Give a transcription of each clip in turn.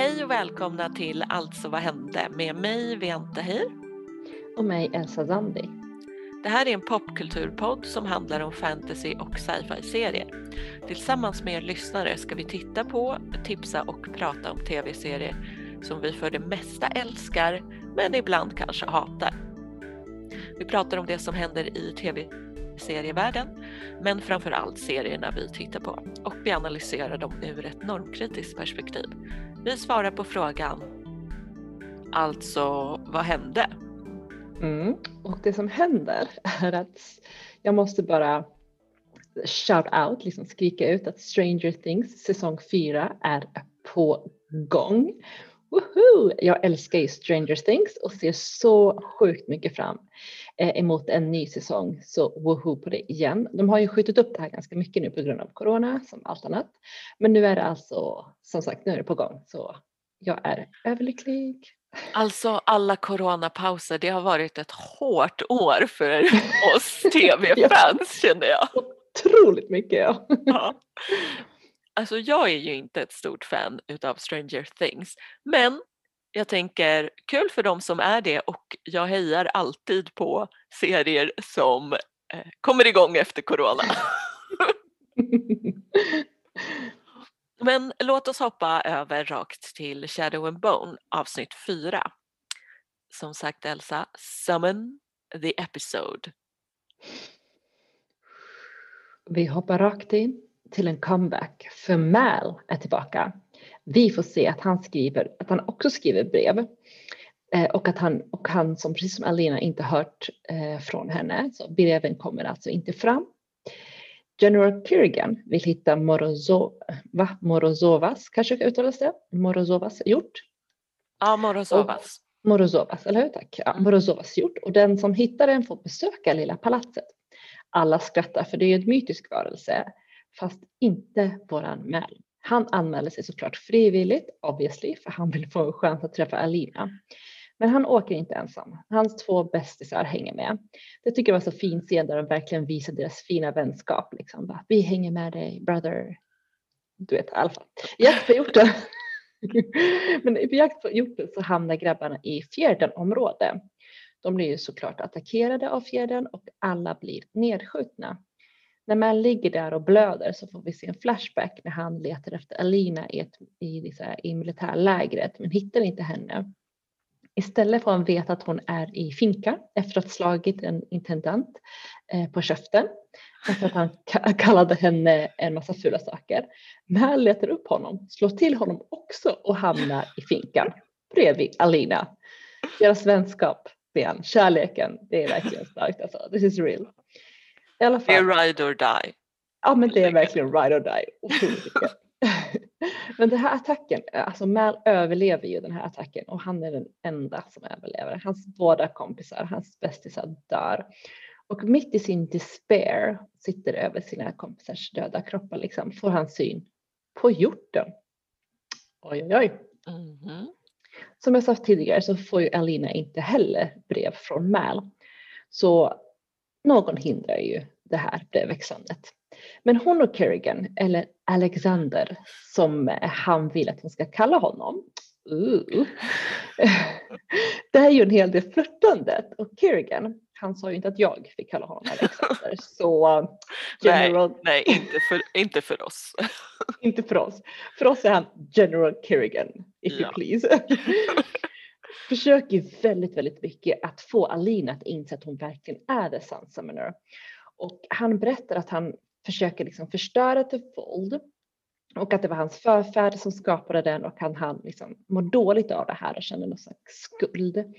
Hej och välkomna till Alltså vad hände med mig Vianta Hir. Och mig Elsa Zandi. Det här är en popkulturpodd som handlar om fantasy och sci-fi serier. Tillsammans med er lyssnare ska vi titta på, tipsa och prata om tv-serier som vi för det mesta älskar men ibland kanske hatar. Vi pratar om det som händer i tv-serievärlden men framför allt serierna vi tittar på och vi analyserar dem ur ett normkritiskt perspektiv. Vi svarar på frågan Alltså, vad hände? Mm. Och det som händer är att jag måste bara shout out, liksom skrika ut att Stranger Things säsong 4 är på gång. Woohoo! Jag älskar ju Stranger Things och ser så sjukt mycket fram emot en ny säsong. Så woohoo på det igen. De har ju skjutit upp det här ganska mycket nu på grund av corona som allt annat. Men nu är det alltså som sagt, nu är det på gång så jag är överlycklig. Alltså alla coronapauser, det har varit ett hårt år för oss tv-fans känner jag. Otroligt mycket ja. ja. Alltså jag är ju inte ett stort fan utav Stranger Things men jag tänker kul för dem som är det och jag hejar alltid på serier som eh, kommer igång efter corona. Men låt oss hoppa över rakt till Shadow and Bone avsnitt 4. Som sagt Elsa, Summon the episode. Vi hoppar rakt in till en comeback för Mal är tillbaka. Vi får se att han skriver, att han också skriver brev eh, och att han och han som precis som Alina inte hört eh, från henne så breven kommer alltså inte fram. General Kerrigan vill hitta Morozo, va? Morozovas, kanske uttalas det? Morozovas gjort. Ja, Morozovas. Och, Morozovas, eller hur? Tack. Ja, Morozovas gjort. Och den som hittar den får besöka lilla palatset. Alla skrattar för det är en mytisk varelse, fast inte våran Mel. Han anmäler sig såklart frivilligt, obviously, för han vill få en chans att träffa Alina. Men han åker inte ensam. Hans två bästisar hänger med. Det tycker jag var så fin scen där de verkligen visar deras fina vänskap. Liksom. Vi hänger med dig, brother. Du vet, i alla fall. Jakt på hjorten. Men på jakt på hjorten så hamnar grabbarna i fjärdenområde. De blir ju såklart attackerade av fjärden och alla blir nedskjutna. När man ligger där och blöder så får vi se en flashback när han letar efter Alina i, ett, i, i militärlägret men hittar inte henne. Istället får han veta att hon är i finka efter att ha slagit en intendant eh, på käften. Efter att han kallade henne en massa fula saker. Mal letar upp honom, slår till honom också och hamnar i finkan bredvid Alina. Deras vänskap, Ben, kärleken, det är verkligen starkt alltså. This is real. I alla fall. Det är ride or die. Ja men det är verkligen ride or die. Men den här attacken, alltså Mal överlever ju den här attacken och han är den enda som överlever. Hans båda kompisar, hans bästisar dör. Och mitt i sin despair sitter över sina kompisars döda kroppar liksom, får han syn på hjorten. Oj, oj, oj. Mm -hmm. Som jag sa tidigare så får ju Alina inte heller brev från Mal. Så någon hindrar ju det här brevväxandet. Men hon och Kerrigan, eller Alexander som han vill att hon ska kalla honom. Uh. Det är ju en hel del flörtandet och Kerrigan, han sa ju inte att jag fick kalla honom Alexander. Så general... Nej, nej inte, för, inte för oss. inte för oss. För oss är han General Kerrigan, if ja. you please. Försöker väldigt, väldigt mycket att få Alina att inse att hon verkligen är the Sun Summoner. Och han berättar att han försöker liksom förstöra The Fold och att det var hans förfäder som skapade den och han, han liksom mår dåligt av det här och känner någon slags skuld.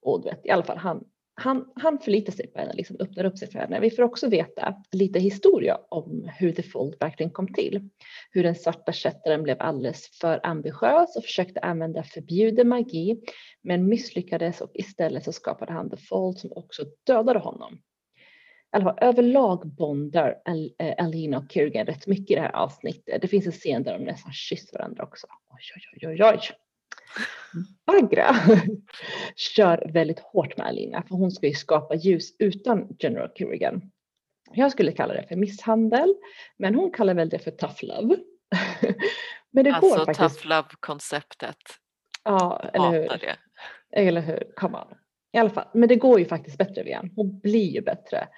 Och du vet, i alla fall han, han, han förlitar sig på henne, liksom öppnar upp sig för henne. Vi får också veta lite historia om hur The Fold verkligen kom till. Hur den svarta kättaren blev alldeles för ambitiös och försökte använda förbjuden magi men misslyckades och istället så skapade han The Fold som också dödade honom Alltså, överlag bondar eh, Alina och Kirgan rätt mycket i det här avsnittet. Det finns en scen där de nästan kysser varandra också. Oj, oj, oj, oj. Bagra kör väldigt hårt med Alina för hon ska ju skapa ljus utan General Kerrigan. Jag skulle kalla det för misshandel, men hon kallar väl det för tough love. Men det alltså går faktiskt. tough love-konceptet. Ja, eller hur? Det. Eller hur? Come on. I alla fall, men det går ju faktiskt bättre igen. Hon blir ju bättre.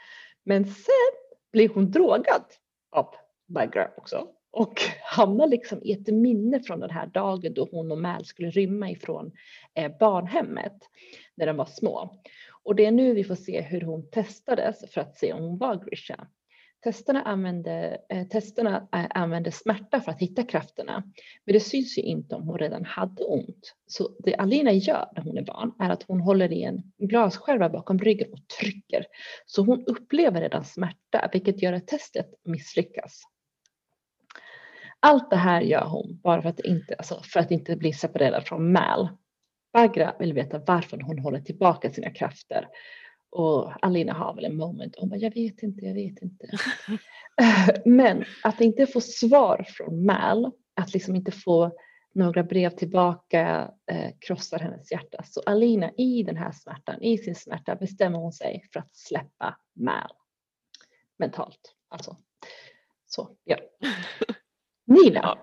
Men sen blir hon drogad av Baggra också och hamnar liksom i ett minne från den här dagen då hon och Mal skulle rymma ifrån eh, barnhemmet när de var små. Och det är nu vi får se hur hon testades för att se om hon var Grisha. Testerna använde, eh, testerna eh, använde smärta för att hitta krafterna, men det syns ju inte om hon redan hade ont. Så det Alina gör när hon är barn är att hon håller i en glasskärva bakom ryggen och trycker. Så hon upplever redan smärta, vilket gör att testet misslyckas. Allt det här gör hon bara för att inte, alltså för att inte bli separerad från Mal. Bagra vill veta varför hon håller tillbaka sina krafter. Och Alina har väl en moment, hon bara, jag vet inte, jag vet inte. Men att inte få svar från Mal, att liksom inte få några brev tillbaka eh, krossar hennes hjärta. Så Alina i den här smärtan, i sin smärta bestämmer hon sig för att släppa Mal. Mentalt alltså. Så, ja. Nina. Ja.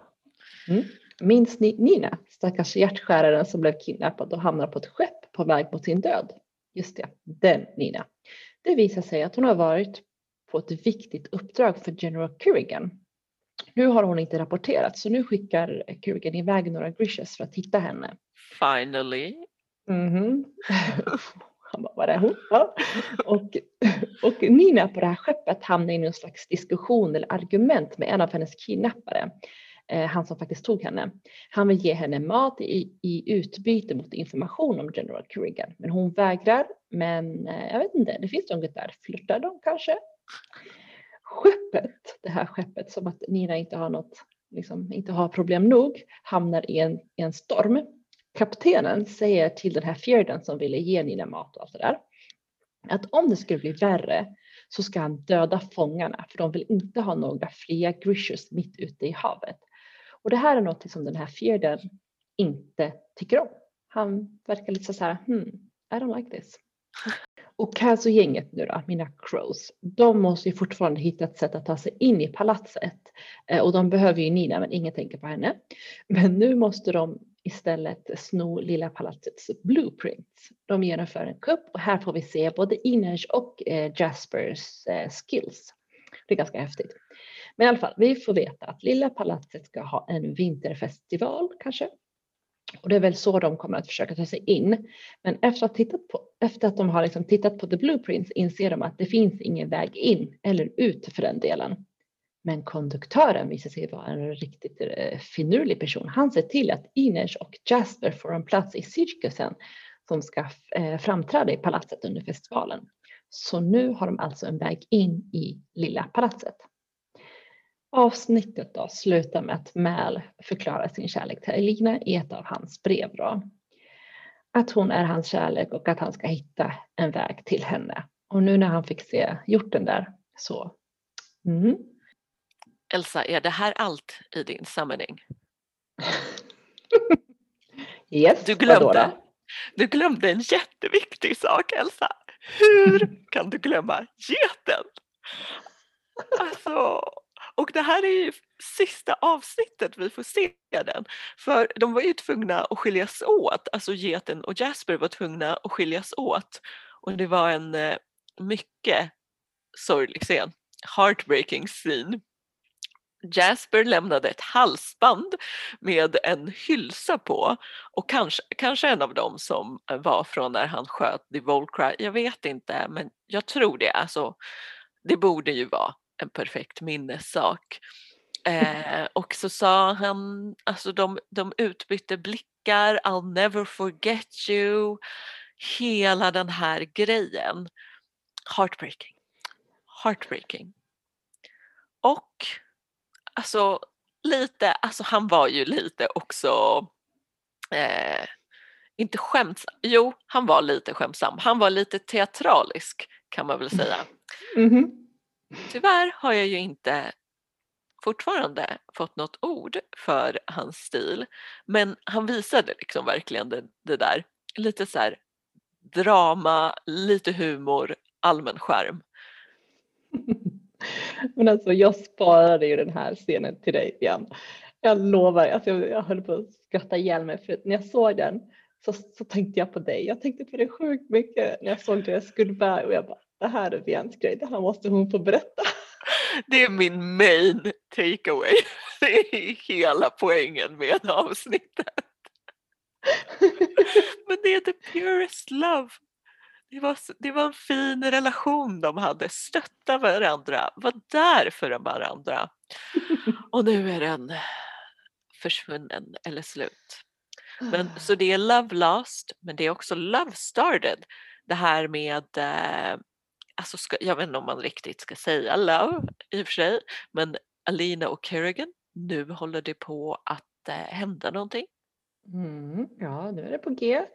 Mm. Minns ni Nina, stackars hjärtskäraren som blev kidnappad och hamnade på ett skepp på väg mot sin död? Just det, den Nina. Det visar sig att hon har varit på ett viktigt uppdrag för General Kerrigan. Nu har hon inte rapporterat så nu skickar Kerrigan iväg några Grishas för att hitta henne. Finally. Mhm. Han bara, var är hon? Ja. Och, och Nina på det här skeppet hamnar i någon slags diskussion eller argument med en av hennes kidnappare. Eh, han som faktiskt tog henne. Han vill ge henne mat i, i utbyte mot information om General Kerrigan. Men hon vägrar. Men eh, jag vet inte, det finns något där. Flörtar de kanske? Skeppet, det här skeppet som att Nina inte har något, liksom inte har problem nog, hamnar i en, i en storm kaptenen säger till den här fjärden som ville ge Nina mat och allt det där, att om det skulle bli värre så ska han döda fångarna för de vill inte ha några fria grishers mitt ute i havet. Och det här är något som den här fjärden inte tycker om. Han verkar lite så här, hmm, I don't like this. Och Kazu-gänget nu då, mina crows, de måste ju fortfarande hitta ett sätt att ta sig in i palatset. Eh, och de behöver ju Nina, men ingen tänker på henne. Men nu måste de istället sno Lilla palatsets blueprint. De genomför en kupp och här får vi se både Inej och eh, Jaspers eh, skills. Det är ganska häftigt. Men i alla fall, vi får veta att Lilla palatset ska ha en vinterfestival kanske. Och det är väl så de kommer att försöka ta sig in. Men efter att, tittat på, efter att de har liksom tittat på the blueprints inser de att det finns ingen väg in eller ut för den delen. Men konduktören visar sig vara en riktigt eh, finurlig person. Han ser till att Ines och Jasper får en plats i cirkusen som ska eh, framträda i palatset under festivalen. Så nu har de alltså en väg in i lilla palatset. Avsnittet då slutar med att Mal förklarar sin kärlek till Elina i ett av hans brev. Då. Att hon är hans kärlek och att han ska hitta en väg till henne. Och nu när han fick se hjorten där så mm, Elsa, är det här allt i din samling? yes, Du glömde, då? du glömde en jätteviktig sak Elsa. Hur kan du glömma geten? Alltså, och det här är ju sista avsnittet vi får se den. För de var ju tvungna att skiljas åt, alltså geten och Jasper var tvungna att skiljas åt. Och det var en eh, mycket sorglig scen, heartbreaking scene. Jasper lämnade ett halsband med en hylsa på och kanske, kanske en av dem som eh, var från när han sköt The Volcry. Jag vet inte men jag tror det. Alltså, det borde ju vara en perfekt minnessak. Eh, och så sa han, alltså de, de utbytte blickar, I'll never forget you. Hela den här grejen. Heartbreaking. Heartbreaking. Och alltså lite, alltså han var ju lite också eh, inte skämtsam, jo han var lite skämtsam, han var lite teatralisk kan man väl säga. Mhm. Tyvärr har jag ju inte fortfarande fått något ord för hans stil men han visade liksom verkligen det, det där lite så här drama, lite humor, allmän skärm. Men alltså jag sparade ju den här scenen till dig igen. Jag lovar, alltså jag, jag höll på att skratta ihjäl mig för när jag såg den så, så tänkte jag på dig. Jag tänkte på det sjukt mycket när jag såg deras goodbye och jag bara det här är Vians grej, det här måste hon få berätta. Det är min main takeaway. Det är hela poängen med avsnittet. Men det är the purest love. Det var, det var en fin relation de hade, stötta varandra, var där för varandra. Och nu är den försvunnen eller slut. Men, så det är love lost men det är också love started. Det här med, eh, alltså ska, jag vet inte om man riktigt ska säga love i och för sig, men Alina och Kerrigan, nu håller det på att eh, hända någonting. Mm, ja, nu är det på G.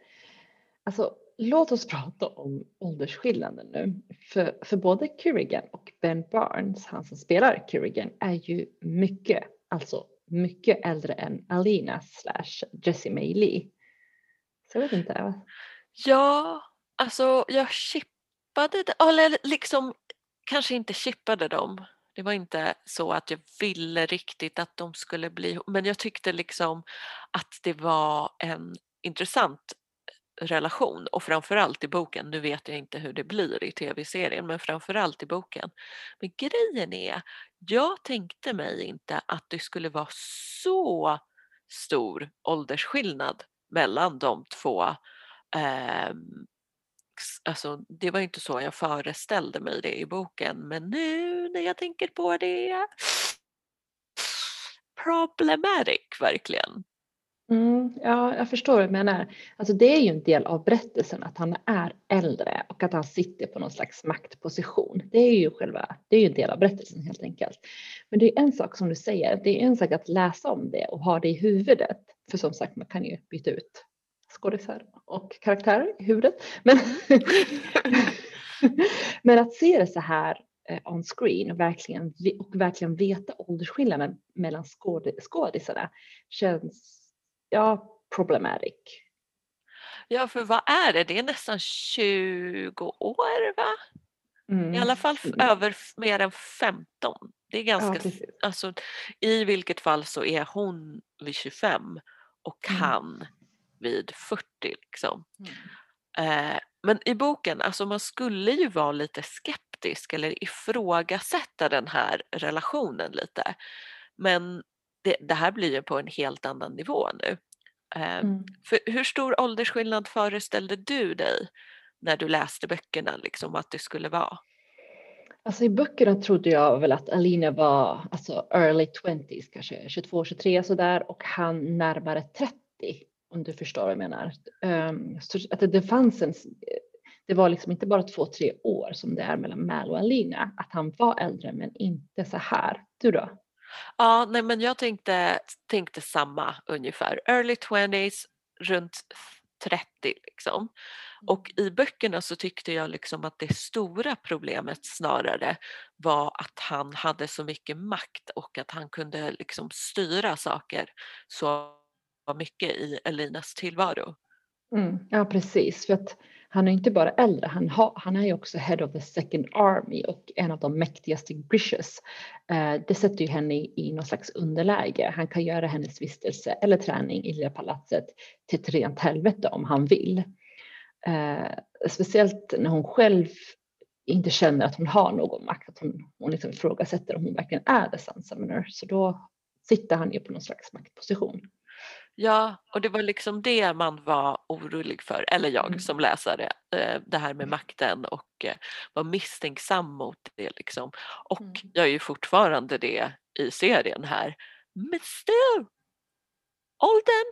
Alltså, låt oss prata om åldersskillnaden nu. För, för både Kerrigan och Ben Barnes, han som spelar Kerrigan, är ju mycket, alltså mycket äldre än Alina slash Jessie May Lee. Så jag vet inte. Ja, alltså jag chippade, eller liksom kanske inte chippade dem. Det var inte så att jag ville riktigt att de skulle bli men jag tyckte liksom att det var en intressant relation och framförallt i boken, nu vet jag inte hur det blir i tv-serien, men framförallt i boken. Men grejen är, jag tänkte mig inte att det skulle vara så stor åldersskillnad mellan de två. Eh, alltså, det var inte så jag föreställde mig det i boken, men nu när jag tänker på det problematic verkligen. Mm, ja, jag förstår vad du menar. Alltså det är ju en del av berättelsen att han är äldre och att han sitter på någon slags maktposition. Det är ju själva, det är ju en del av berättelsen helt enkelt. Men det är en sak som du säger, det är en sak att läsa om det och ha det i huvudet. För som sagt, man kan ju byta ut skådisar och karaktärer i huvudet. Men, men att se det så här eh, on screen och verkligen, och verkligen veta åldersskillnaden mellan skådisarna känns ja, problematic. Ja, för vad är det? Det är nästan 20 år va? Mm. I alla fall mm. över mer än 15. Det är ganska, ja, alltså, I vilket fall så är hon vid 25 och mm. han vid 40. Liksom. Mm. Eh, men i boken, alltså man skulle ju vara lite skeptisk eller ifrågasätta den här relationen lite. Men det, det här blir ju på en helt annan nivå nu. Eh, mm. För hur stor åldersskillnad föreställde du dig när du läste böckerna liksom att det skulle vara? Alltså i böckerna trodde jag väl att Alina var alltså early 20s, kanske 22, 23 sådär och han närmare 30 om du förstår vad jag menar. Um, så att det, det fanns en, det var liksom inte bara två, tre år som det är mellan Mal och Alina, att han var äldre men inte så här. Du då? Ja, nej men jag tänkte, tänkte samma ungefär. Early 20s, runt 30 liksom. Och mm. i böckerna så tyckte jag liksom att det stora problemet snarare var att han hade så mycket makt och att han kunde liksom styra saker så mycket i Elinas tillvaro. Mm, ja precis, för att han är inte bara äldre, han, ha, han är ju också head of the second army och en av de mäktigaste Brishes. Eh, det sätter ju henne i, i någon slags underläge. Han kan göra hennes vistelse eller träning i Lilla palatset till ett rent helvete om han vill. Eh, speciellt när hon själv inte känner att hon har någon makt, att hon, hon liksom ifrågasätter om hon verkligen är the Sun Summoner. Så då sitter han ju på någon slags maktposition. Ja, och det var liksom det man var orolig för, eller jag mm. som läsare, eh, det här med mm. makten och eh, var misstänksam mot det liksom. Och mm. jag är ju fortfarande det i serien här. Men still! Åldern!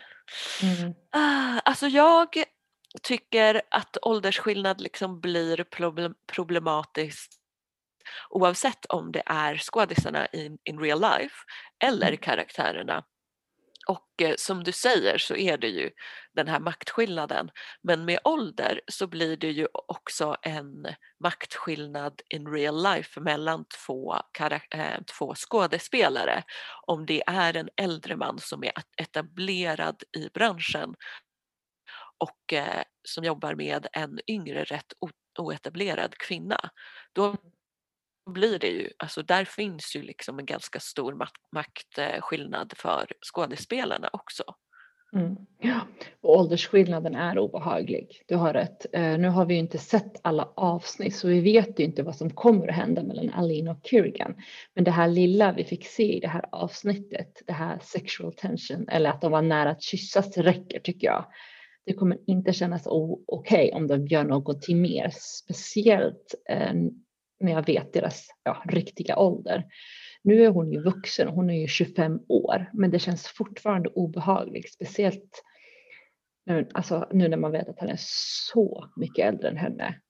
Mm. Ah, alltså jag tycker att åldersskillnad liksom blir problematiskt oavsett om det är skådisarna in, in real life eller karaktärerna och eh, som du säger så är det ju den här maktskillnaden. Men med ålder så blir det ju också en maktskillnad in real life mellan två, äh, två skådespelare. Om det är en äldre man som är etablerad i branschen och eh, som jobbar med en yngre rätt oetablerad kvinna. Då blir det ju, alltså där finns ju liksom en ganska stor maktskillnad för skådespelarna också. Mm. Ja, och åldersskillnaden är obehaglig. Du har rätt. Uh, nu har vi ju inte sett alla avsnitt så vi vet ju inte vad som kommer att hända mellan Aline och Kirigan. Men det här lilla vi fick se i det här avsnittet, det här sexual tension eller att de var nära att kyssas räcker tycker jag. Det kommer inte kännas okej okay om de gör någonting mer, speciellt uh, när jag vet deras ja, riktiga ålder. Nu är hon ju vuxen, hon är ju 25 år, men det känns fortfarande obehagligt, speciellt nu, alltså, nu när man vet att han är så mycket äldre än henne.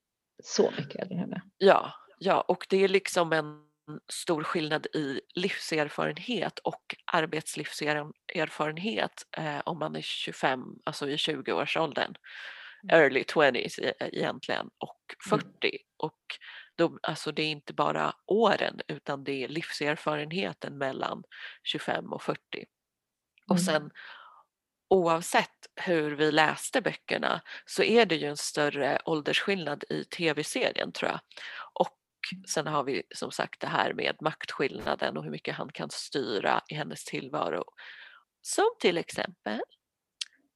Så mycket äldre än henne. Ja, ja, och det är liksom en stor skillnad i livserfarenhet och arbetslivserfarenhet eh, om man är 25, alltså i 20-årsåldern, mm. early 20s e, egentligen, och 40. Mm. Och de, alltså det är inte bara åren utan det är livserfarenheten mellan 25 och 40. Mm. Och sen oavsett hur vi läste böckerna så är det ju en större åldersskillnad i tv-serien tror jag. Och sen har vi som sagt det här med maktskillnaden och hur mycket han kan styra i hennes tillvaro. Som till exempel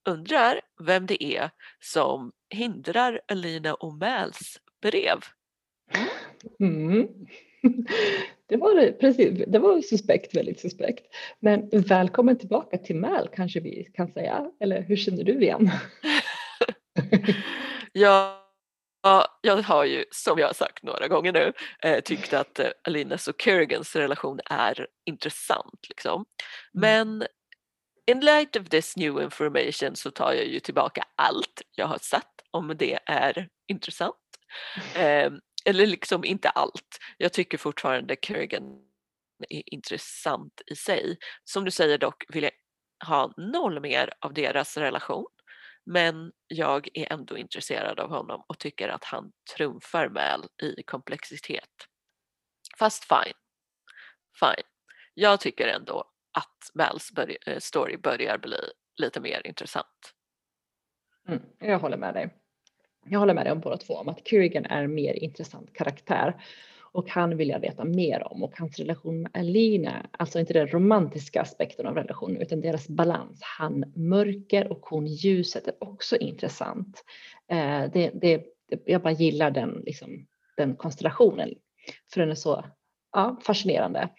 undrar vem det är som hindrar Alina O'Mals brev Mm. Det var precis, det var suspekt, väldigt suspekt. Men välkommen tillbaka till Mäl kanske vi kan säga, eller hur känner du igen? ja, jag har ju som jag har sagt några gånger nu eh, tyckt att eh, Alinas och Kerrigans relation är intressant. Liksom. Mm. Men in light of this new information så tar jag ju tillbaka allt jag har sett om det är intressant. Eh, eller liksom inte allt. Jag tycker fortfarande Kerrigan är intressant i sig. Som du säger dock vill jag ha noll mer av deras relation. Men jag är ändå intresserad av honom och tycker att han trumfar Mal i komplexitet. Fast fine. Fine. Jag tycker ändå att Mals eh, story börjar bli lite mer intressant. Mm, jag håller med dig jag håller med dig om båda två om att Kurigan är en mer intressant karaktär och han vill jag veta mer om och hans relation med Alina, alltså inte den romantiska aspekten av relationen utan deras balans. Han mörker och hon ljuset är också intressant. Eh, det, det, jag bara gillar den, liksom, den konstellationen för den är så ja, fascinerande.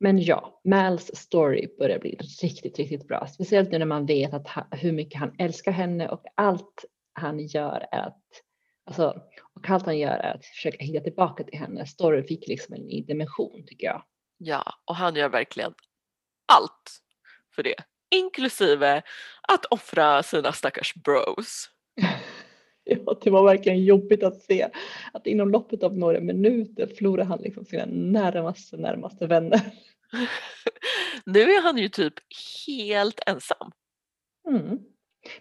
Men ja, Mals story börjar bli riktigt, riktigt bra, speciellt nu när man vet att hur mycket han älskar henne och allt han gör är att, alltså, och allt han gör är att försöka hitta tillbaka till henne. Storyn fick liksom en ny dimension tycker jag. Ja, och han gör verkligen allt för det, inklusive att offra sina stackars bros. Ja, det var verkligen jobbigt att se att inom loppet av några minuter förlorar han liksom sina närmaste, närmaste vänner. nu är han ju typ helt ensam. Mm.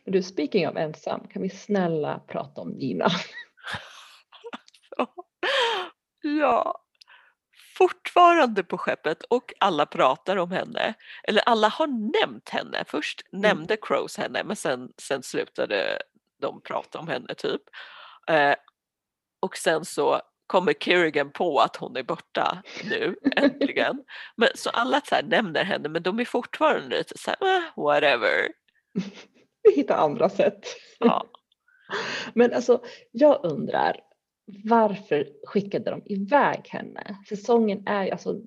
Men du, speaking of ensam, kan vi snälla prata om Nina? ja, fortfarande på skeppet och alla pratar om henne. Eller alla har nämnt henne. Först mm. nämnde Crows henne men sen, sen slutade de prata om henne typ. Eh, och sen så kommer Kerrigan på att hon är borta nu äntligen. Men, så alla så nämner henne men de är fortfarande lite såhär, eh, whatever. vi hittar andra sätt. Ja. Men alltså, jag undrar varför skickade de iväg henne? Säsongen är alltså,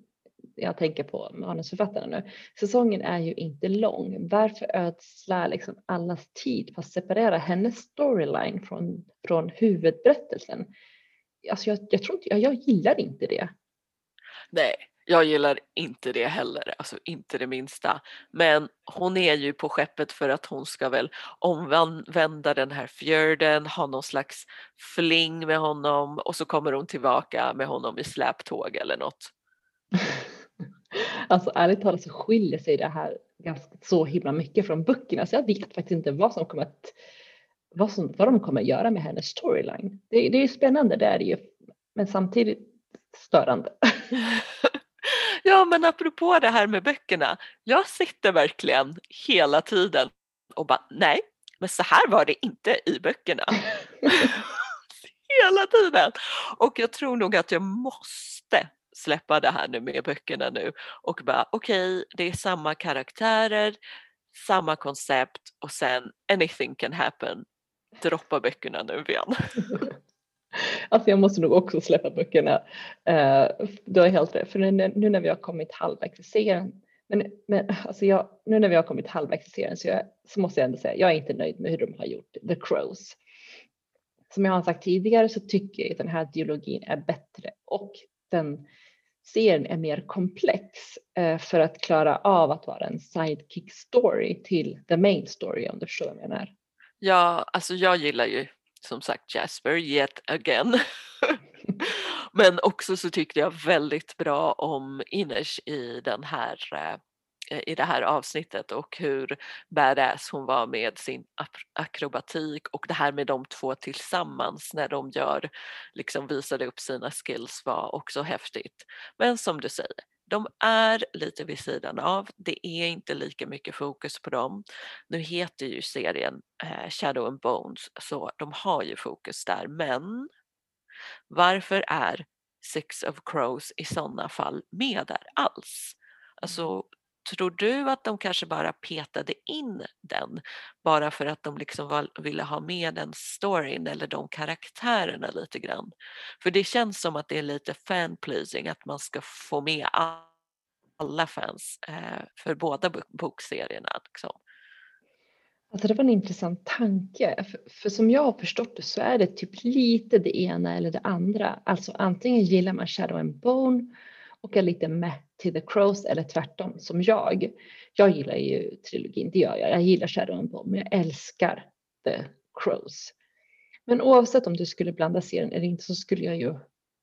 jag tänker på manusförfattarna nu, säsongen är ju inte lång. Varför ödsla liksom allas tid på att separera hennes storyline från, från huvudberättelsen? Alltså jag, jag tror inte, jag, jag gillar inte det. Nej, jag gillar inte det heller, alltså inte det minsta. Men hon är ju på skeppet för att hon ska väl omvända den här fjörden, ha någon slags fling med honom och så kommer hon tillbaka med honom i släptåg eller något. Alltså ärligt talat så skiljer sig det här ganska så himla mycket från böckerna så jag vet faktiskt inte vad som kommer att vad, som, vad de kommer att göra med hennes storyline. Det, det är spännande, det är det ju, men samtidigt störande. Ja, men apropå det här med böckerna. Jag sitter verkligen hela tiden och bara nej, men så här var det inte i böckerna. hela tiden. Och jag tror nog att jag måste släppa det här nu med böckerna nu och bara okej, okay, det är samma karaktärer, samma koncept och sen anything can happen. Droppa böckerna nu igen. Alltså jag måste nog också släppa böckerna. Uh, du har helt rätt, för nu, nu, när vi har kommit halvvägs i serien, men, men alltså jag, nu när vi har kommit halvvägs i serien så, jag, så måste jag ändå säga, jag är inte nöjd med hur de har gjort The Crows. Som jag har sagt tidigare så tycker jag att den här dialogin är bättre och den serien är mer komplex uh, för att klara av att vara en sidekick story till the main story om du förstår vad jag menar. Ja, alltså jag gillar ju som sagt Jasper yet again. Men också så tyckte jag väldigt bra om Ines i den här eh, i det här avsnittet och hur badass hon var med sin akrobatik och det här med de två tillsammans när de gör, liksom visade upp sina skills var också häftigt. Men som du säger, de är lite vid sidan av. Det är inte lika mycket fokus på dem. Nu heter ju serien eh, Shadow and Bones så de har ju fokus där men varför är Six of Crows i sådana fall med där alls? Alltså mm. Tror du att de kanske bara petade in den bara för att de liksom var, ville ha med den storyn eller de karaktärerna lite grann? För det känns som att det är lite fan-pleasing att man ska få med alla fans eh, för båda bokserierna. Liksom. Alltså det var en intressant tanke, för, för, som jag har förstått det så är det typ lite det ena eller det andra. Alltså antingen gillar man Shadow and Bone och är lite med till The Crows eller tvärtom som jag. Jag gillar ju trilogin, det gör jag. Jag gillar Shadow and Bone, men jag älskar The Crows. Men oavsett om du skulle blanda serien eller inte så skulle jag ju,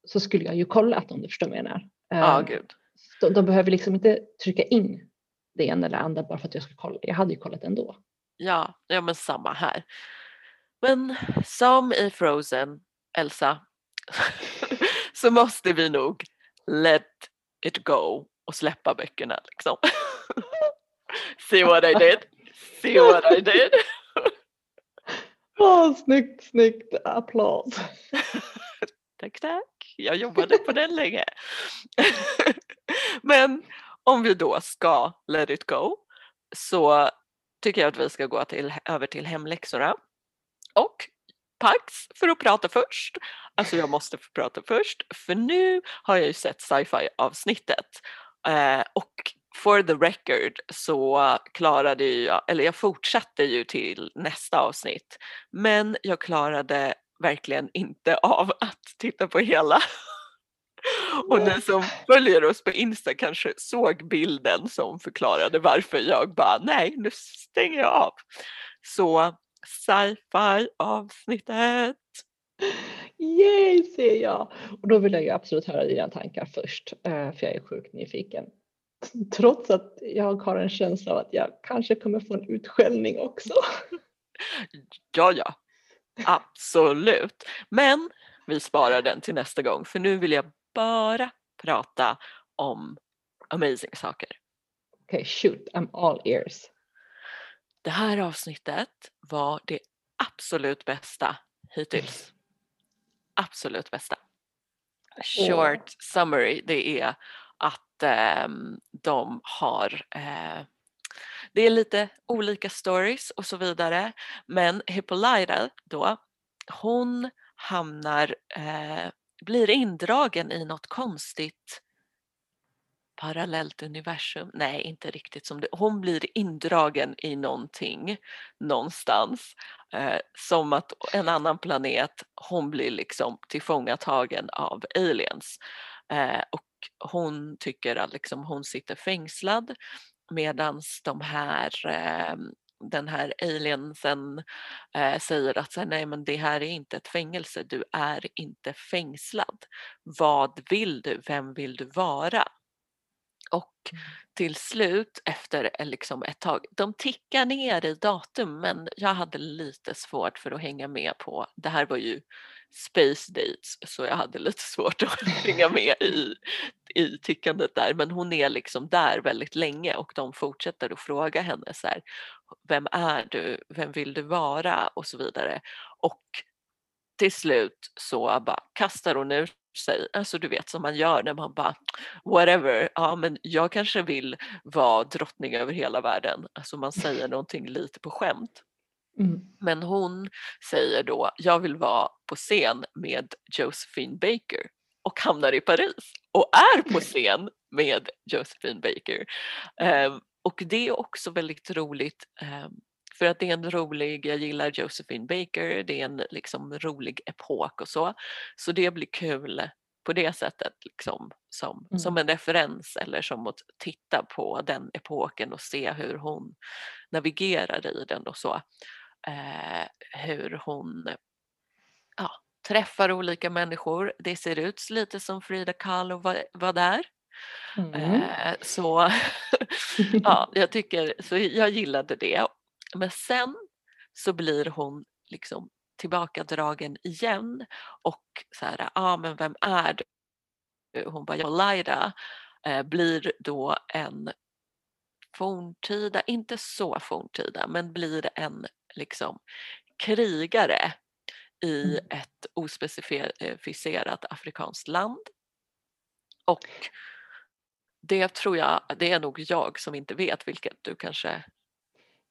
så skulle jag ju kollat om du förstår vad jag menar. Ja, oh, gud. De, de behöver liksom inte trycka in det ena eller andra bara för att jag ska kolla. Jag hade ju kollat ändå. Ja, ja men samma här. Men som i Frozen, Elsa, så måste vi nog let it go och släppa böckerna liksom. See what I did? See what I did? oh, snyggt, snyggt. Applåd. tack, tack. Jag jobbade på den länge. Men om vi då ska let it go så tycker jag att vi ska gå till, över till hemläxorna. Och Pax för att prata först. Alltså jag måste få prata först för nu har jag ju sett sci-fi avsnittet eh, och for the record så klarade jag, eller jag fortsatte ju till nästa avsnitt men jag klarade verkligen inte av att titta på hela. Och ni som följer oss på Insta kanske såg bilden som förklarade varför jag bara nej nu stänger jag av. Så sci-fi avsnittet. Yay säger jag. Och då vill jag ju absolut höra dina tankar först eh, för jag är sjukt nyfiken. Trots att jag har en känsla av att jag kanske kommer få en utskällning också. Ja, ja, absolut. Men vi sparar den till nästa gång för nu vill jag bara prata om amazing saker. Okej, okay, shoot, I'm all ears. Det här avsnittet var det absolut bästa hittills. Absolut bästa. Short summary, det är att eh, de har eh, det är lite olika stories och så vidare men Hippolyta då, hon hamnar, eh, blir indragen i något konstigt parallellt universum. Nej, inte riktigt som det. Hon blir indragen i någonting någonstans. Eh, som att en annan planet, hon blir liksom tillfångatagen av aliens. Eh, och hon tycker att liksom hon sitter fängslad medan de här eh, den här aliensen eh, säger att nej men det här är inte ett fängelse, du är inte fängslad. Vad vill du? Vem vill du vara? Och mm. till slut efter eh, liksom ett tag, de tickar ner i datum men jag hade lite svårt för att hänga med på, det här var ju space dates så jag hade lite svårt att hänga med i, i tickandet där men hon är liksom där väldigt länge och de fortsätter att fråga henne så här, vem är du, vem vill du vara? och så vidare. Och till slut så bara kastar hon ur sig, alltså du vet som man gör när man bara whatever, ja men jag kanske vill vara drottning över hela världen. Alltså man säger någonting lite på skämt. Mm. Men hon säger då, jag vill vara på scen med Josephine Baker och hamnar i Paris och är på scen med Josephine Baker. Um, och det är också väldigt roligt um, för att det är en rolig, jag gillar Josephine Baker, det är en liksom rolig epok och så. Så det blir kul på det sättet liksom, som, mm. som en referens eller som att titta på den epoken och se hur hon navigerar i den och så. Eh, hur hon ja, träffar olika människor. Det ser ut lite som Frida Kahlo var, var där. Mm. Eh, så ja, jag tycker, så jag gillade det men sen så blir hon liksom tillbakadragen igen och så här, ja ah, men vem är du? Hon bara, jag eh, blir då en forntida, inte så forntida, men blir en liksom krigare i mm. ett ospecificerat afrikanskt land. Och det tror jag, det är nog jag som inte vet vilket du kanske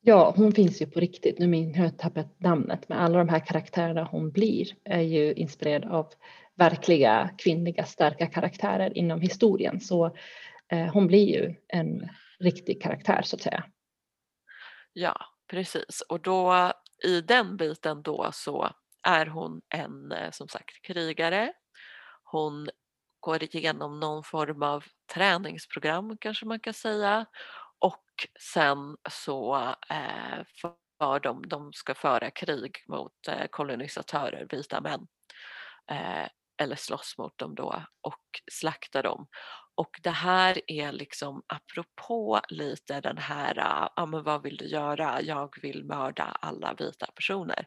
Ja, hon finns ju på riktigt. Nu min, har jag tappat namnet, men alla de här karaktärerna hon blir är ju inspirerade av verkliga kvinnliga starka karaktärer inom historien. Så eh, hon blir ju en riktig karaktär så att säga. Ja, precis. Och då i den biten då så är hon en eh, som sagt krigare. Hon går igenom någon form av träningsprogram kanske man kan säga och sen så eh, för de, de ska föra krig mot eh, kolonisatörer, vita män. Eh, eller slåss mot dem då och slakta dem. Och det här är liksom apropå lite den här, ja men vad vill du göra? Jag vill mörda alla vita personer.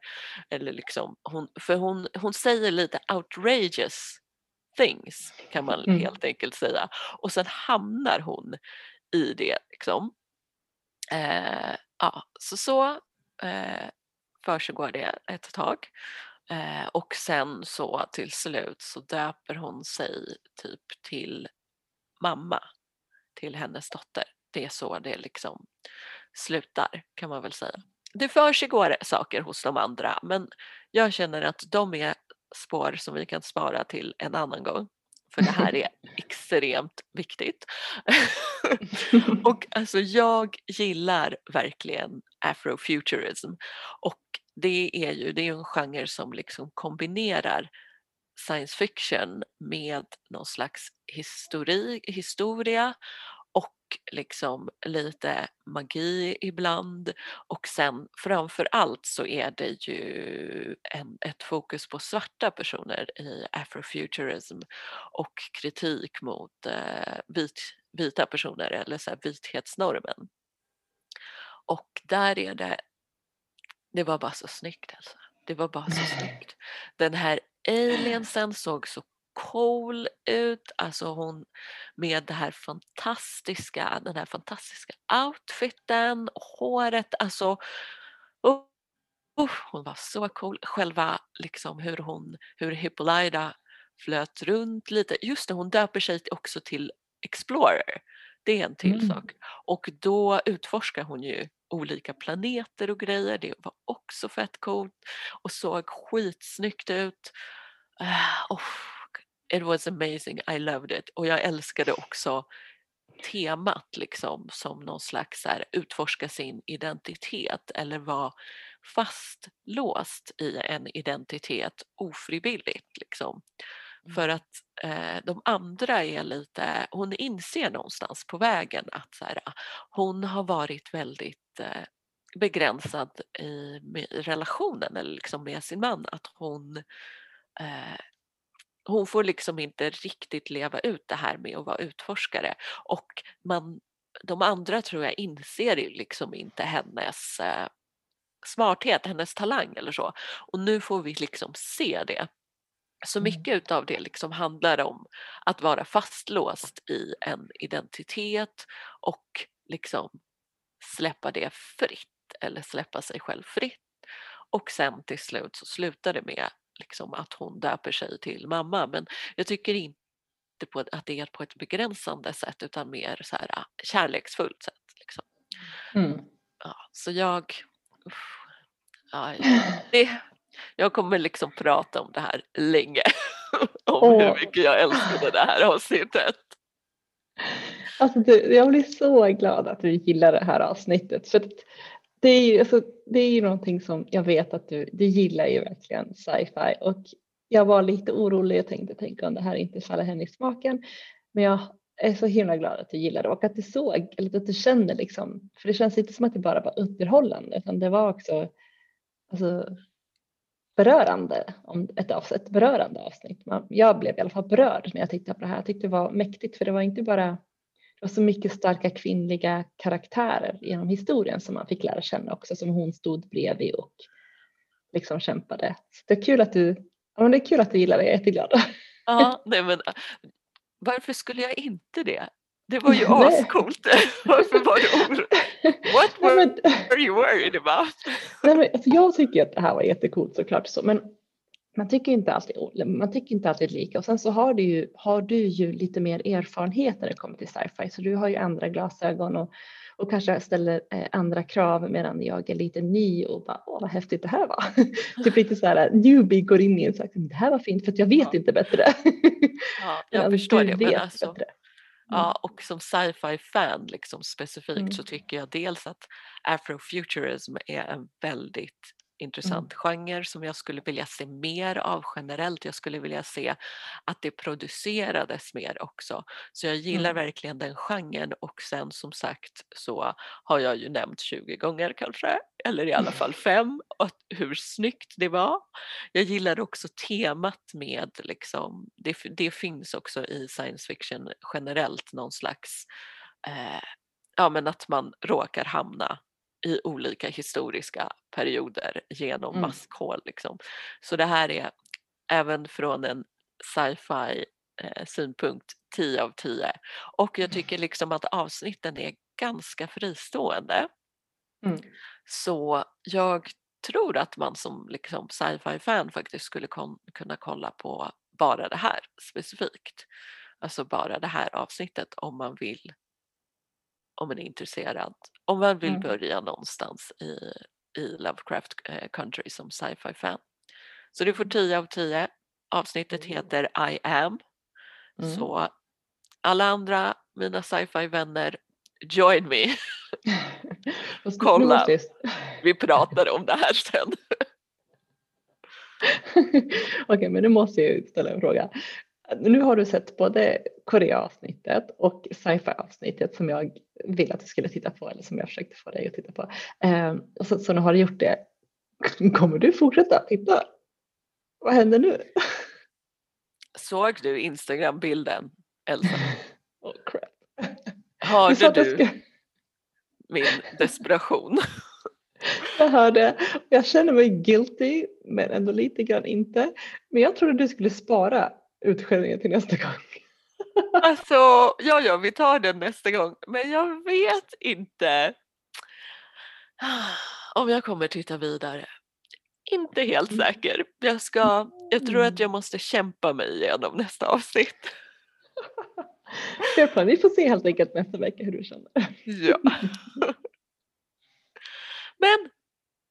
Eller liksom, hon, för hon, hon säger lite outrageous things kan man mm. helt enkelt säga. Och sen hamnar hon i det liksom. Eh, ja, så så eh, försiggår det ett tag. Eh, och sen så till slut så döper hon sig typ till mamma till hennes dotter. Det är så det liksom slutar kan man väl säga. Det försiggår saker hos de andra men jag känner att de är spår som vi kan spara till en annan gång för det här är extremt viktigt. och alltså jag gillar verkligen afrofuturism och det är ju det är en genre som liksom kombinerar science fiction med någon slags histori, historia liksom lite magi ibland och sen framför allt så är det ju en, ett fokus på svarta personer i afrofuturism och kritik mot eh, vit, vita personer eller så här vithetsnormen. Och där är det, det var bara så snyggt alltså. Det var bara så snyggt. Den här aliensen såg så cool ut, alltså hon med det här fantastiska, den här fantastiska outfiten, håret, alltså uh, uh, hon var så cool. Själva liksom hur hon, hur Hippolyta flöt runt lite, just det hon döper sig också till Explorer. Det är en till mm. sak. Och då utforskar hon ju olika planeter och grejer. Det var också fett coolt och såg skitsnyggt ut. Uh, oh, it was amazing, I loved it. Och jag älskade också temat liksom som någon slags här, utforska sin identitet eller vara fastlåst i en identitet ofrivilligt. Liksom. Mm. För att eh, de andra är lite, hon inser någonstans på vägen att så här, hon har varit väldigt eh, begränsad i, i relationen eller liksom med sin man. Att hon eh, hon får liksom inte riktigt leva ut det här med att vara utforskare och man, de andra tror jag inser liksom inte hennes eh, smarthet, hennes talang eller så. Och nu får vi liksom se det. Så mm. mycket utav det liksom handlar om att vara fastlåst i en identitet och liksom släppa det fritt eller släppa sig själv fritt. Och sen till slut så slutar det med liksom, att hon döper sig till mamma. Men jag tycker inte på, att det är på ett begränsande sätt utan mer så här, ah, kärleksfullt sätt. Liksom. Mm. Ja, så jag... Uff, ja, det, jag kommer liksom prata om det här länge. om oh. hur mycket jag älskade det här avsnittet. Alltså du, jag blir så glad att du gillar det här avsnittet. För det, är ju, alltså, det är ju någonting som jag vet att du, du gillar ju verkligen sci-fi och jag var lite orolig och tänkte tänka om det här inte faller henne i smaken. Men jag är så himla glad att du gillar det och att du såg, eller att du känner liksom, för det känns inte som att det bara var underhållande utan det var också alltså, berörande om ett, avsnitt, ett berörande avsnitt. Jag blev i alla fall berörd när jag tittade på det här. Jag tyckte det var mäktigt för det var inte bara var så mycket starka kvinnliga karaktärer genom historien som man fick lära känna också som hon stod bredvid och liksom kämpade. Så det är kul att du, ja, det är kul att du gillar det, jag är jätteglad. Ja, nej men varför skulle jag inte det? Det var ju ascoolt. Varför var du orolig? What were, were you worried about? Nej, men, alltså, jag tycker att det här var jättecoolt såklart. Så, men man tycker inte alltid, man tycker inte alltid lika och sen så har du ju, har du ju lite mer erfarenhet när det kommer till sci-fi så du har ju andra glasögon och, och kanske ställer eh, andra krav medan jag är lite ny och bara åh vad häftigt det här var. typ lite så här newbie går in i en sak, det här var fint för att jag vet ja. inte bättre. ja, jag förstår det. Men alltså, bättre. Ja, mm. och som sci-fi fan liksom specifikt mm. så tycker jag dels att afrofuturism är en väldigt intressant mm. genre som jag skulle vilja se mer av generellt. Jag skulle vilja se att det producerades mer också. Så jag gillar mm. verkligen den genren och sen som sagt så har jag ju nämnt 20 gånger kanske, eller i alla fall fem, hur snyggt det var. Jag gillar också temat med liksom, det, det finns också i science fiction generellt någon slags eh, ja men att man råkar hamna i olika historiska perioder genom mm. maskhål. Liksom. Så det här är även från en sci-fi eh, synpunkt 10 av 10. Och jag tycker liksom att avsnitten är ganska fristående. Mm. Så jag tror att man som liksom sci-fi fan faktiskt skulle kunna kolla på bara det här specifikt. Alltså bara det här avsnittet om man vill om man är intresserad. Om man vill mm. börja någonstans i, i Lovecraft eh, Country som sci-fi fan. Så du får 10 av 10. Avsnittet heter I am. Mm. Så alla andra, mina sci-fi vänner, join me. Kolla, vi pratar om det här sen. Okej, okay, men nu måste jag ställa en fråga nu har du sett både Korea-avsnittet och sci-fi-avsnittet som jag vill att du skulle titta på eller som jag försökte få dig att titta på. Eh, så, så nu har du gjort det. Kommer du fortsätta titta? Vad händer nu? Såg du Instagram-bilden, Elsa? oh, crap. Hörde du ska... min desperation? jag hörde. Jag känner mig guilty men ändå lite grann inte. Men jag trodde du skulle spara utskällningen till nästa gång. Alltså, ja, ja, vi tar den nästa gång. Men jag vet inte om jag kommer titta vidare. Inte helt mm. säker. Jag, ska, jag tror att jag måste kämpa mig igenom nästa avsnitt. Vi får se helt enkelt nästa vecka hur du känner. Ja. Men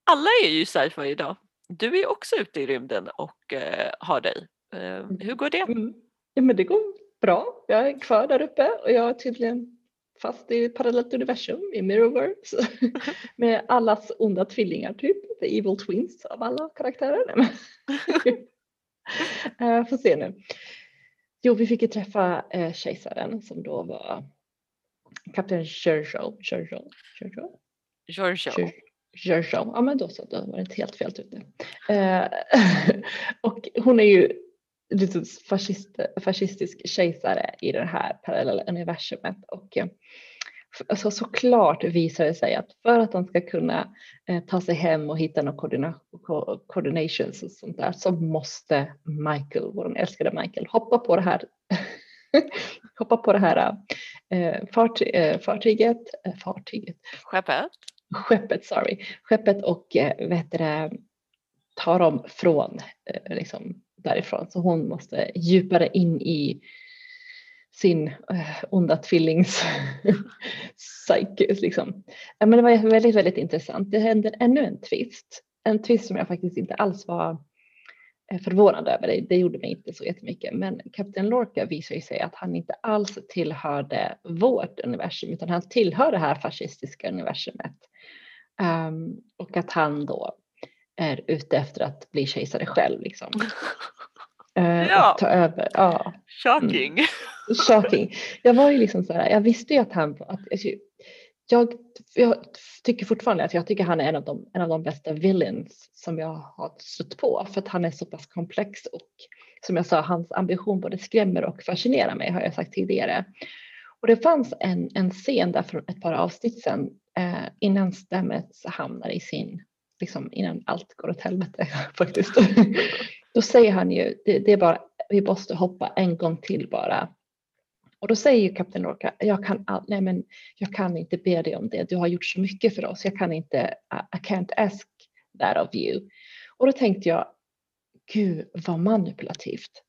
alla är ju sci-fi idag. Du är också ute i rymden och eh, har dig. Eh, mm. hur går det? Mm. Ja, men det går bra. Jag är kvar där uppe och jag är tydligen fast i parallellt universum i Mirrorverse med allas onda tvillingar typ, the evil twins av alla karaktärer. uh, får se nu. Jo, vi fick ju träffa uh, kejsaren som då var kapten Giorgio. Giorgio? Giorgio? Giorgio. Giorgio. Ja men då så, då var det inte helt fel ute. Uh, och hon är ju lite fascist, fascistisk kejsare i det här parallella universumet. Och eh, alltså, såklart visar det sig att för att de ska kunna eh, ta sig hem och hitta några koordina, coordinations och sånt där så måste Michael, vår älskade Michael, hoppa på det här hoppa på det här eh, farty, eh, fartyget, eh, fartyget. Skeppet? Skeppet, sorry. Skeppet och eh, vet det, ta dem från eh, liksom, därifrån. Så hon måste djupare in i sin eh, onda tvillings psykus. Liksom. Ja, men det var väldigt, väldigt intressant. Det hände ännu en twist. En twist som jag faktiskt inte alls var eh, förvånad över. Det, det gjorde mig inte så jättemycket. Men Kapten Lorca visar ju sig att han inte alls tillhörde vårt universum utan han tillhör det här fascistiska universumet. Um, och att han då är ute efter att bli kejsare själv. Liksom. Uh, ja. Ta över. Ja. Shocking. Mm. Shocking. Jag var ju liksom så här, jag visste ju att han, att, jag, jag, tycker fortfarande att jag tycker han är en av, de, en av de bästa villains som jag har stött på för att han är så pass komplex och som jag sa, hans ambition både skrämmer och fascinerar mig har jag sagt tidigare. Och det fanns en, en scen där för ett par avsnitt sedan eh, innan Stamets hamnar i sin, liksom innan allt går åt helvete faktiskt. Då säger han ju, det, det är bara, vi måste hoppa en gång till bara och då säger ju kapten Lorca, jag kan, nej men jag kan inte be dig om det. Du har gjort så mycket för oss. Jag kan inte, I can't ask that of you. Och då tänkte jag, gud vad manipulativt.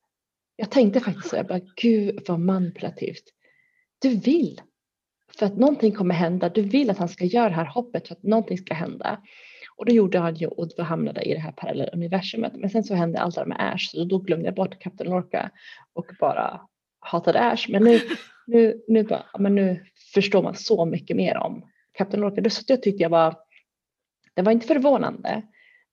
Jag tänkte faktiskt så, jag bara, gud vad manipulativt. Du vill för att någonting kommer hända. Du vill att han ska göra det här hoppet för att någonting ska hända. Och då gjorde han ju och hamnade i det här parallella universumet. Men sen så hände allt det med Ash så då glömde jag bort Kapten Lorca och bara hatade Ash. Men nu, nu, nu, bara, men nu förstår man så mycket mer om Kapten Lorca. Det, det tyckte jag var, det var inte förvånande.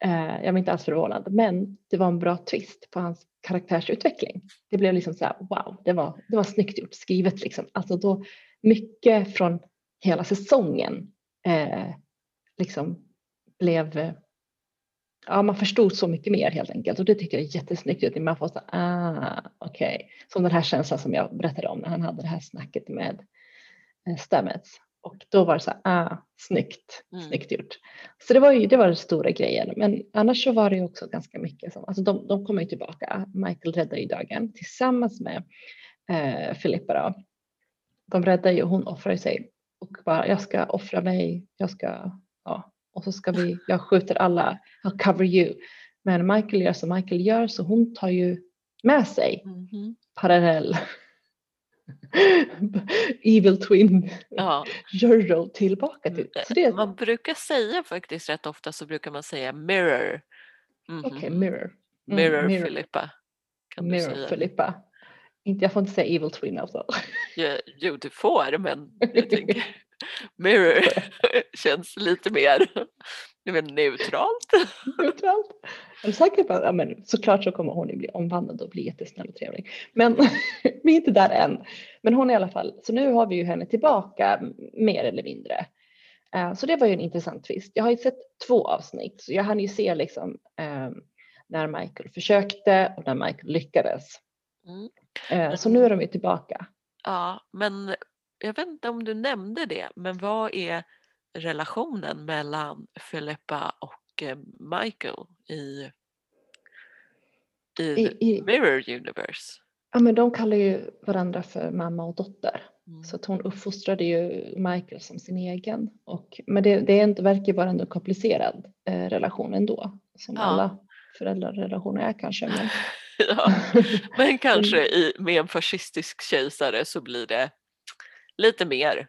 Eh, jag var inte alls förvånad, men det var en bra twist på hans karaktärsutveckling. Det blev liksom så här, wow, det var, det var snyggt gjort, skrivet liksom. Alltså då mycket från hela säsongen eh, liksom blev ja, man förstod så mycket mer helt enkelt och det tycker jag är jättesnyggt. Man får så, ah, okej. Okay. Som den här känslan som jag berättade om när han hade det här snacket med eh, Stamets. Och då var det så här, ah, snyggt, mm. snyggt gjort. Så det var ju det var den stora grejen. Men annars så var det ju också ganska mycket som, alltså de, de kommer ju tillbaka. Michael räddar ju dagen tillsammans med eh, Filippa då. De räddar ju, hon offrar sig och bara, jag ska offra mig, jag ska, ja, och så ska vi, jag skjuter alla, I'll cover you. Men Michael gör som Michael gör så hon tar ju med sig mm -hmm. parallell Evil Twin ja. Jurro tillbaka till. Mm, så det... Man brukar säga faktiskt rätt ofta så brukar man säga mirror. Mm -hmm. Okej, okay, mirror. Mm, mirror, mirror Filippa. Kan mirror du säga. Filippa. Inte, jag får inte säga Evil Twin alltså. Ja, jo, du får men jag tänker Mirror känns lite mer neutralt. neutralt. Är du säker på att ja, men såklart så kommer hon bli omvandlad och bli jättesnäll och trevlig. Men vi är inte där än. Men hon är i alla fall, så nu har vi ju henne tillbaka mer eller mindre. Uh, så det var ju en intressant twist. Jag har ju sett två avsnitt så jag hann ju se liksom um, när Michael försökte och när Michael lyckades. Mm. Uh, så nu är de ju tillbaka. Ja, men jag vet inte om du nämnde det, men vad är relationen mellan Filippa och eh, Michael i, i, I, i Mirror Universe? Ja, men de kallar ju varandra för mamma och dotter. Mm. Så att hon uppfostrade ju Michael som sin egen. Och, men det, det är inte, verkar vara en komplicerad eh, relation ändå. Som ja. alla föräldrarelationer är kanske. Men, ja, men kanske i, med en fascistisk kejsare så blir det lite mer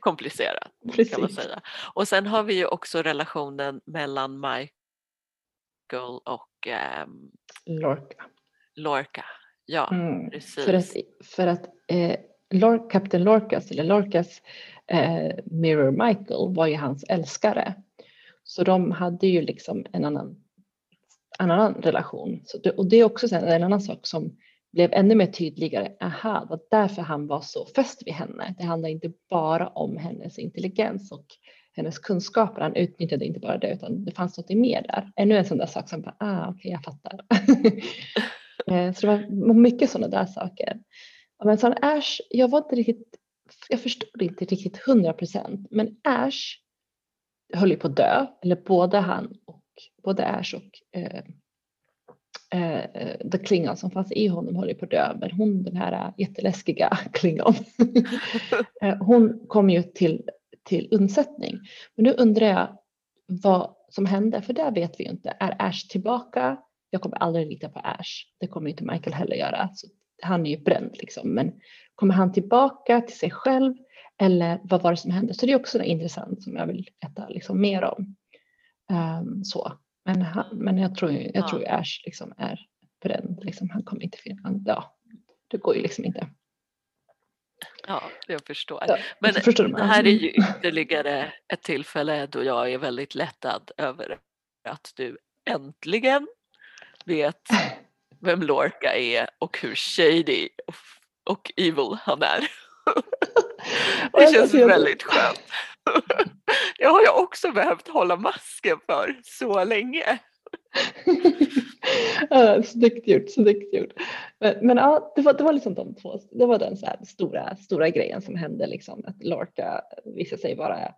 komplicerat kan man säga. Och sen har vi ju också relationen mellan Michael och um, Lorca. Lorca, ja mm. precis. För att, för att eh, Lor Kapten Lorcas, eller Lorcas eh, Mirror Michael var ju hans älskare. Så de hade ju liksom en annan, annan relation. Så det, och det är också en annan sak som blev ännu mer tydligare. Aha, det var därför han var så fäst vid henne. Det handlar inte bara om hennes intelligens och hennes kunskaper. Han utnyttjade inte bara det utan det fanns något mer där. Ännu en sån där sak som bara, ah okej okay, jag fattar. Eh, så det var mycket sådana där saker. Men sen Ash, jag var inte riktigt, jag förstod inte riktigt hundra procent, men Ash höll ju på att dö, eller både han och både Ash och eh, eh, Klingon som fanns i honom håller på att dö, men hon den här jätteläskiga Klingon, eh, hon kom ju till, till undsättning. Men nu undrar jag, vad, som hände, för där vet vi ju inte. Är Ash tillbaka? Jag kommer aldrig lita på Ash. Det kommer inte Michael heller göra. Så han är ju bränd liksom. Men kommer han tillbaka till sig själv? Eller vad var det som hände? Så det är också intressant som jag vill veta liksom mer om. Um, så. Men, han, men jag tror ju, jag tror ju Ash liksom är bränd. Liksom. Han kommer inte finna, ja, det går ju liksom inte. Ja, jag förstår. Ja, Men förstår det här är ju ytterligare ett tillfälle då jag är väldigt lättad över att du äntligen vet vem Lorca är och hur shady och evil han är. Det känns väldigt skönt. Det har jag också behövt hålla masken för så länge. ja, snyggt gjort, snyggt gjort. Men, men ja, det var, det var liksom de två, det var den så stora, stora grejen som hände liksom att Lorca visade sig vara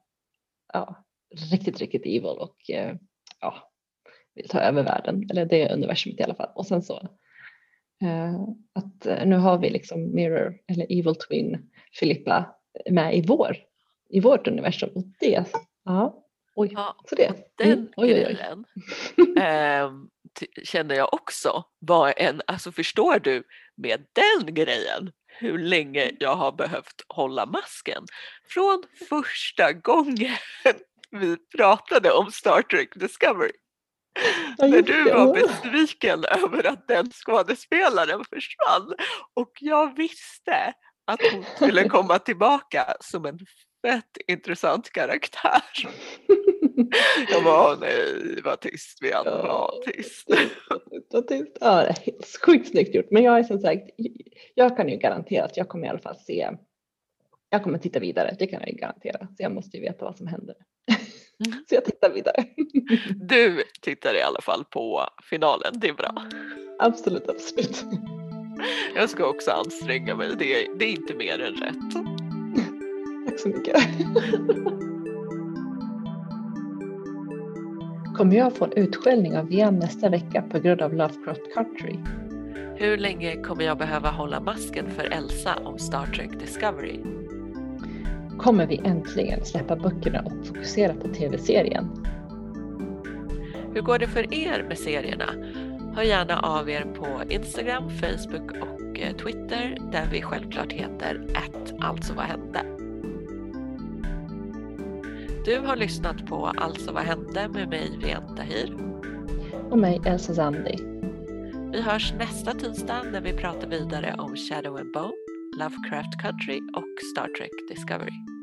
ja, riktigt, riktigt evil och eh, ja, vill ta över världen, eller det universumet i alla fall. Och sen så eh, att eh, nu har vi liksom Mirror eller Evil Twin Filippa med i vår, i vårt universum och det, ja, Oj, ja, så det. Den mm. oj, grejen eh, känner jag också var en, alltså förstår du med den grejen hur länge jag har behövt hålla masken. Från första gången vi pratade om Star Trek Discovery. Ja, När du var besviken över att den skådespelaren försvann och jag visste att hon skulle komma tillbaka som en fett intressant karaktär. Jag bara, nej, var tyst Vian, ja. var tyst. Var tyst. Ja, sjukt snyggt gjort. Men jag är som sagt, jag kan ju garantera att jag kommer i alla fall se, jag kommer titta vidare, det kan jag ju garantera. Så jag måste ju veta vad som händer. Mm. Så jag tittar vidare. Du tittar i alla fall på finalen, det är bra. Absolut, absolut. Jag ska också anstränga mig, det är, det är inte mer än rätt. Tack så mycket. Kommer jag få en utskällning av Vian nästa vecka på grund av Lovecraft Country? Hur länge kommer jag behöva hålla masken för Elsa om Star Trek Discovery? Kommer vi äntligen släppa böckerna och fokusera på tv-serien? Hur går det för er med serierna? Hör gärna av er på Instagram, Facebook och eh, Twitter där vi självklart heter att alltså vad hände. Du har lyssnat på Alltså vad hände med mig Vian Tahir. Och mig Elsa Zandi. Vi hörs nästa tisdag när vi pratar vidare om Shadow and Bone, Lovecraft Country och Star Trek Discovery.